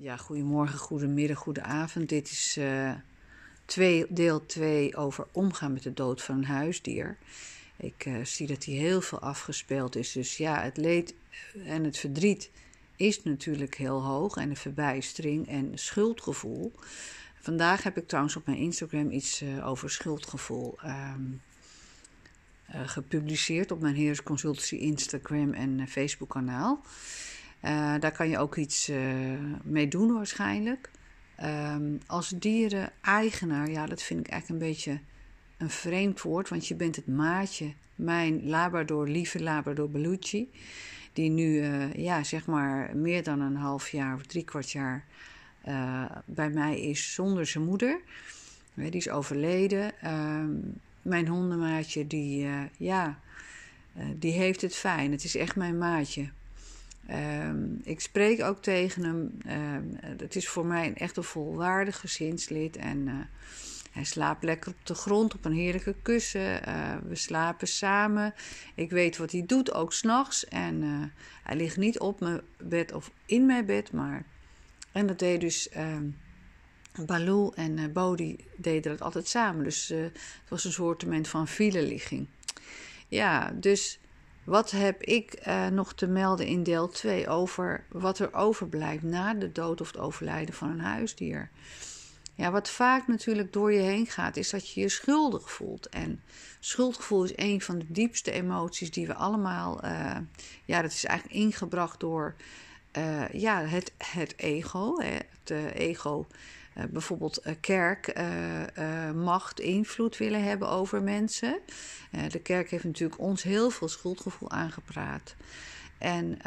Ja, goedemorgen, goedemiddag, goedenavond. Dit is uh, twee, deel 2 over omgaan met de dood van een huisdier. Ik uh, zie dat die heel veel afgespeeld is. Dus ja, het leed en het verdriet is natuurlijk heel hoog. En de verbijstering en schuldgevoel. Vandaag heb ik trouwens op mijn Instagram iets uh, over schuldgevoel um, gepubliceerd. Op mijn Heers Consultancy Instagram en Facebook kanaal. Uh, daar kan je ook iets uh, mee doen waarschijnlijk. Um, als dieren-eigenaar, ja, dat vind ik eigenlijk een beetje een vreemd woord, want je bent het maatje, mijn Labrador, lieve Labrador Belucci, die nu, uh, ja, zeg maar meer dan een half jaar of drie kwart jaar bij mij is zonder zijn moeder. die is overleden. mijn hondenmaatje, die, ja, die heeft het fijn. Het is echt mijn maatje. Um, ik spreek ook tegen hem. Um, het is voor mij echt een volwaardig gezinslid. En uh, hij slaapt lekker op de grond op een heerlijke kussen. Uh, we slapen samen. Ik weet wat hij doet, ook s'nachts. En uh, hij ligt niet op mijn bed of in mijn bed. Maar... En dat deed dus. Um, Baloo en Bodhi deden dat altijd samen. Dus het was een soort van fileligging. Ja, dus wat heb ik uh, nog te melden in deel 2 over wat er overblijft na de dood of het overlijden van een huisdier? Ja, wat vaak natuurlijk door je heen gaat, is dat je je schuldig voelt. En schuldgevoel is een van de diepste emoties die we allemaal. Uh, ja, dat is eigenlijk ingebracht door uh, ja, het, het ego. Hè, het ego bijvoorbeeld uh, kerk uh, macht, invloed willen hebben over mensen. de kerk heeft natuurlijk ons heel veel schuldgevoel aangepraat. En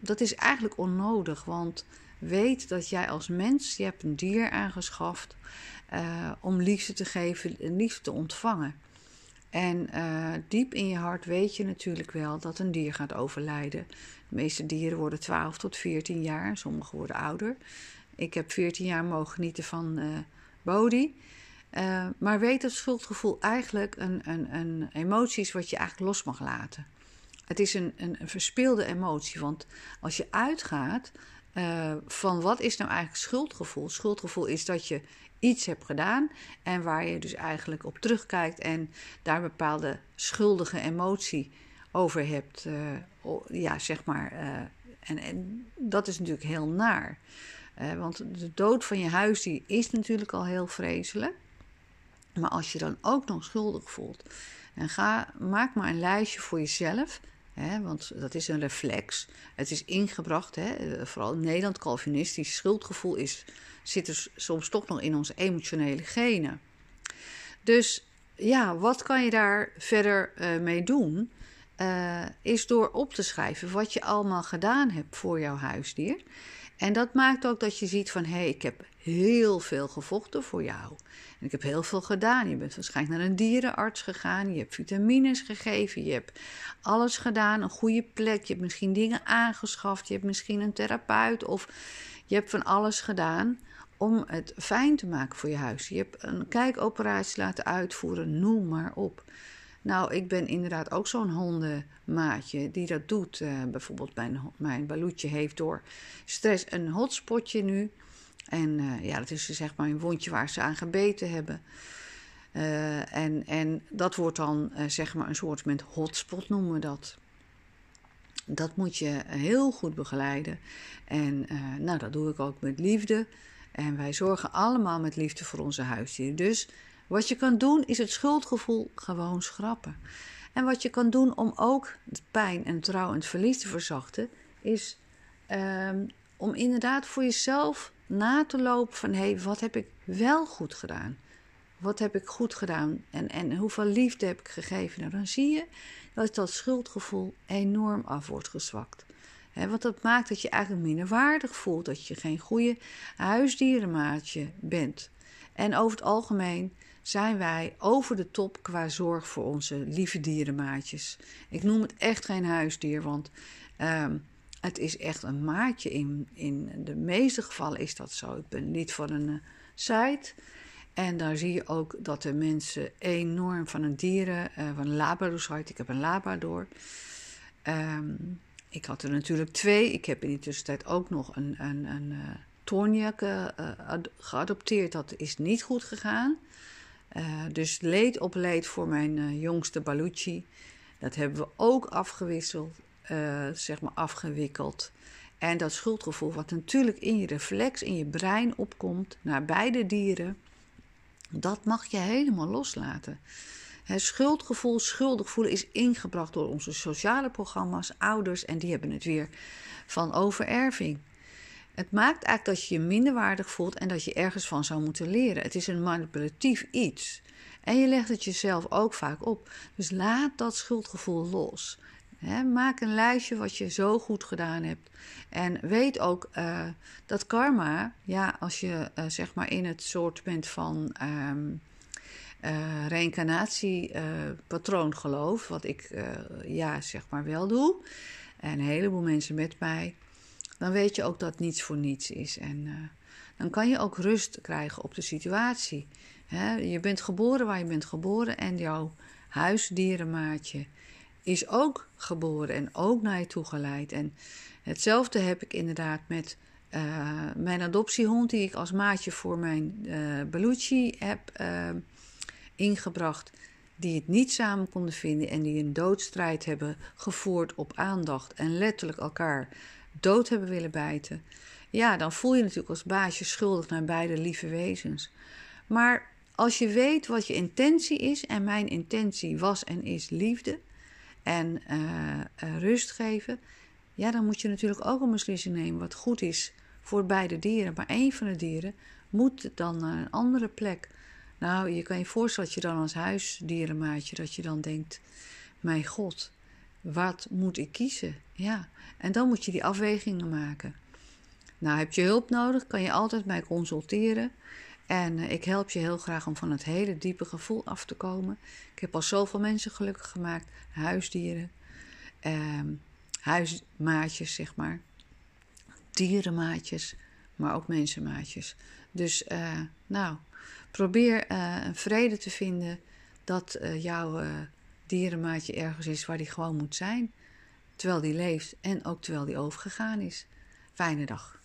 dat is eigenlijk onnodig, want weet dat jij als mens, je hebt een dier aangeschaft om liefde te geven en liefde te ontvangen. En diep in je hart weet je natuurlijk wel dat een dier gaat overlijden. De meeste dieren worden 12 tot 14 jaar, sommige worden ouder. Ik heb 14 jaar mogen genieten van uh, Bodhi. Uh, maar weet dat schuldgevoel eigenlijk een, een, een emotie is wat je eigenlijk los mag laten. Het is een, een, verspeelde emotie, want als je uitgaat uh, van wat is nou eigenlijk schuldgevoel? Schuldgevoel is dat je iets hebt gedaan en waar je dus eigenlijk op terugkijkt en daar bepaalde schuldige emotie over hebt. ja, zeg maar. en, en dat is natuurlijk heel naar. Want de dood van je huisdier is natuurlijk al heel vreselijk. Maar als je dan ook nog schuldig voelt, en ga, maak maar een lijstje voor jezelf. Hè, want dat is een reflex. Het is ingebracht, hè, eh, vooral in Nederland, Calvinistisch schuldgevoel is, zit er soms toch nog in onze emotionele genen. Dus ja, wat kan je daar verder uh, mee doen? Uh, is door op te schrijven wat je allemaal gedaan hebt voor jouw huisdier. En dat maakt ook dat je ziet van hé, hey, ik heb heel veel gevochten voor jou. En ik heb heel veel gedaan. Je bent waarschijnlijk naar een dierenarts gegaan. Je hebt vitamines gegeven. Je hebt alles gedaan. Een goede plek. Je hebt misschien dingen aangeschaft. Je hebt misschien een therapeut. Of je hebt van alles gedaan om het fijn te maken voor je huis. Je hebt een kijkoperatie laten uitvoeren. Noem maar op. Nou, ik ben inderdaad ook zo'n hondenmaatje die dat doet. Uh, bijvoorbeeld mijn, mijn baloetje heeft door stress een hotspotje nu. En uh, ja, dat is dus zeg maar een wondje waar ze aan gebeten hebben. Uh, en, en dat wordt dan zeg maar een soort hotspot noemen we dat. Dat moet je heel goed begeleiden. En nou, dat doe ik ook met liefde. En wij zorgen allemaal met liefde voor onze huisdieren. Dus wat je kan doen is het schuldgevoel gewoon schrappen. En wat je kan doen om ook de pijn en trouw en het verlies te verzachten, is um, om inderdaad voor jezelf na te lopen van hé, hey, wat heb ik wel goed gedaan? Wat heb ik goed gedaan en, en hoeveel liefde heb ik gegeven? Nou, dan zie je dat dat schuldgevoel enorm af wordt gezwakt. He, want dat maakt dat je eigenlijk minder waardig voelt, dat je geen goede huisdierenmaatje bent. En over het algemeen zijn wij over de top qua zorg voor onze lieve dierenmaatjes. Ik noem het echt geen huisdier, want um, het is echt een maatje. In, in de meeste gevallen is dat zo. Ik ben niet van een uh, site. En daar zie je ook dat de mensen enorm van een dieren, uh, van een Labrador site. Ik heb een Labrador. Um, ik had er natuurlijk twee. Ik heb in die tussentijd ook nog een, een, een uh, geadopteerd. Dat is niet goed gegaan. Dus leed op leed voor mijn jongste Baluchi. Dat hebben we ook afgewisseld, zeg maar afgewikkeld. En dat schuldgevoel, wat natuurlijk in je reflex, in je brein opkomt naar beide dieren, dat mag je helemaal loslaten. Het schuldgevoel, schuldig voelen is ingebracht door onze sociale programma's, ouders, en die hebben het weer van overerving. Het maakt eigenlijk dat je je minderwaardig voelt en dat je ergens van zou moeten leren. Het is een manipulatief iets. En je legt het jezelf ook vaak op. Dus laat dat schuldgevoel los maak een lijstje wat je zo goed gedaan hebt. En weet ook uh, dat karma, ja, als je uh, zeg maar in het soort bent van um, uh, gelooft, wat ik ja, zeg maar wel doe, en een heleboel mensen met mij, dan weet je ook dat niets voor niets is. En dan kan je ook rust krijgen op de situatie. je bent geboren waar je bent geboren en jouw huisdierenmaatje is ook geboren en ook naar je toe geleid. En hetzelfde heb ik inderdaad met uh, mijn adoptiehond, die ik als maatje voor mijn uh, heb ingebracht. Die het niet samen konden vinden en die een doodstrijd hebben gevoerd op aandacht en letterlijk elkaar dood hebben willen bijten. Ja, dan voel je natuurlijk als baasje schuldig naar beide lieve wezens. Maar als je weet wat je intentie is, en mijn intentie was en is liefde, en uh, rust geven, ja, dan moet je natuurlijk ook een beslissing nemen wat goed is voor beide dieren. Maar één van de dieren moet dan naar een andere plek. Nou, je kan je voorstellen dat je dan als huisdierenmaatje, dat je dan denkt, mijn god, wat moet ik kiezen? Ja, en dan moet je die afwegingen maken. Nou, heb je hulp nodig, kan je altijd mij consulteren. En eh, ik help je heel graag om van het hele diepe gevoel af te komen. Ik heb al zoveel mensen gelukkig gemaakt. Huisdieren, eh, huismaatjes, zeg maar. Dierenmaatjes, maar ook mensenmaatjes. Dus uh, nou, probeer uh, een vrede te vinden dat uh, jouw dierenmaatje ergens is waar die gewoon moet zijn. Terwijl die leeft en ook terwijl die overgegaan is. Fijne dag.